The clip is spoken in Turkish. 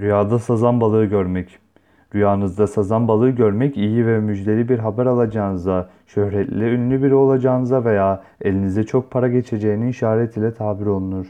Rüyada sazan balığı görmek. Rüyanızda sazan balığı görmek iyi ve müjdeli bir haber alacağınıza, şöhretli, ünlü biri olacağınıza veya elinize çok para geçeceğini işaret ile tabir olunur.